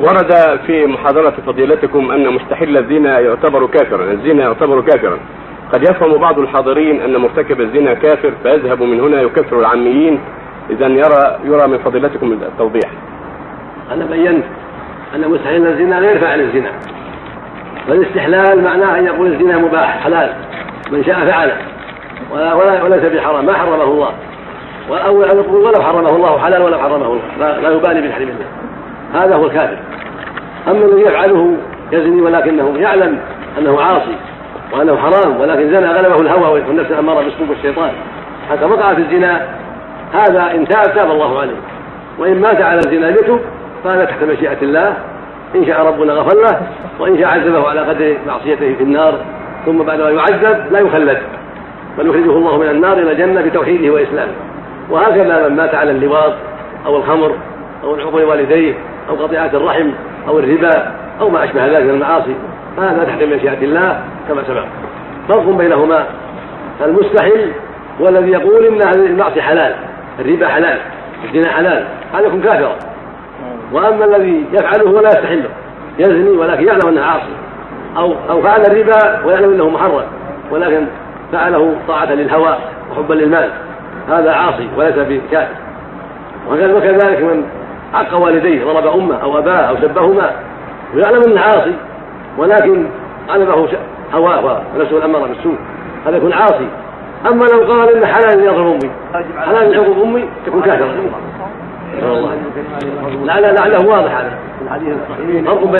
ورد في محاضرة فضيلتكم أن مستحل الزنا يعتبر كافرا، الزنا يعتبر كافرا. قد يفهم بعض الحاضرين أن مرتكب الزنا كافر فيذهب من هنا يكفر العاميين، إذا يرى يرى من فضيلتكم التوضيح. أنا بينت أن مستحيل الزنا غير فاعل الزنا. فالاستحلال معناه أن يقول الزنا مباح حلال من شاء فعله ولا ولا وليس بحرام ما حرمه الله أو يقول ولو حرمه الله حلال ولو حرمه الله لا, لا يبالي بتحريم الله هذا هو الكافر. أما الذي يفعله يزني ولكنه يعلم أنه عاصي وأنه حرام ولكن زنى غلبه الهوى والنفس الأمارة بالسوء والشيطان حتى وقع في الزنا هذا إن تاب تاب الله عليه. وإن مات على الزنا يتب فهذا تحت مشيئة الله. إن شاء ربنا غفر له وإن شاء عذبه على قدر معصيته في النار ثم بعد ما يعذب لا يخلد. بل يخرجه الله من النار إلى الجنة بتوحيده وإسلامه. وهكذا من مات على اللواط أو الخمر أو العقوق والديه أو قطيعة الرحم أو الربا أو ما أشبه ذلك من المعاصي فهذا تحت مشيئة الله كما سبق. فرق بينهما المستحل هو الذي يقول إن هذه المعصية حلال الربا حلال الزنا حلال هذا يكون كافرا. وأما الذي يفعله ولا يستحله يزني ولكن يعلم انه عاصي. أو أو فعل الربا ويعلم أنه محرم ولكن فعله طاعة للهوى وحبا للمال هذا عاصي وليس بكافر. وكذلك من عق والديه ضرب أمه أو أباه أو سبهما ويعلم أنه عاصي ولكن غلبه هواه ونفسه الاماره بالسوء. هذا يكون عاصي. أما لو قال إن حلال يضرب أمي حلال يعقوب أمي يكون كافرا لعله واضح هذا. الحديث الصحيح.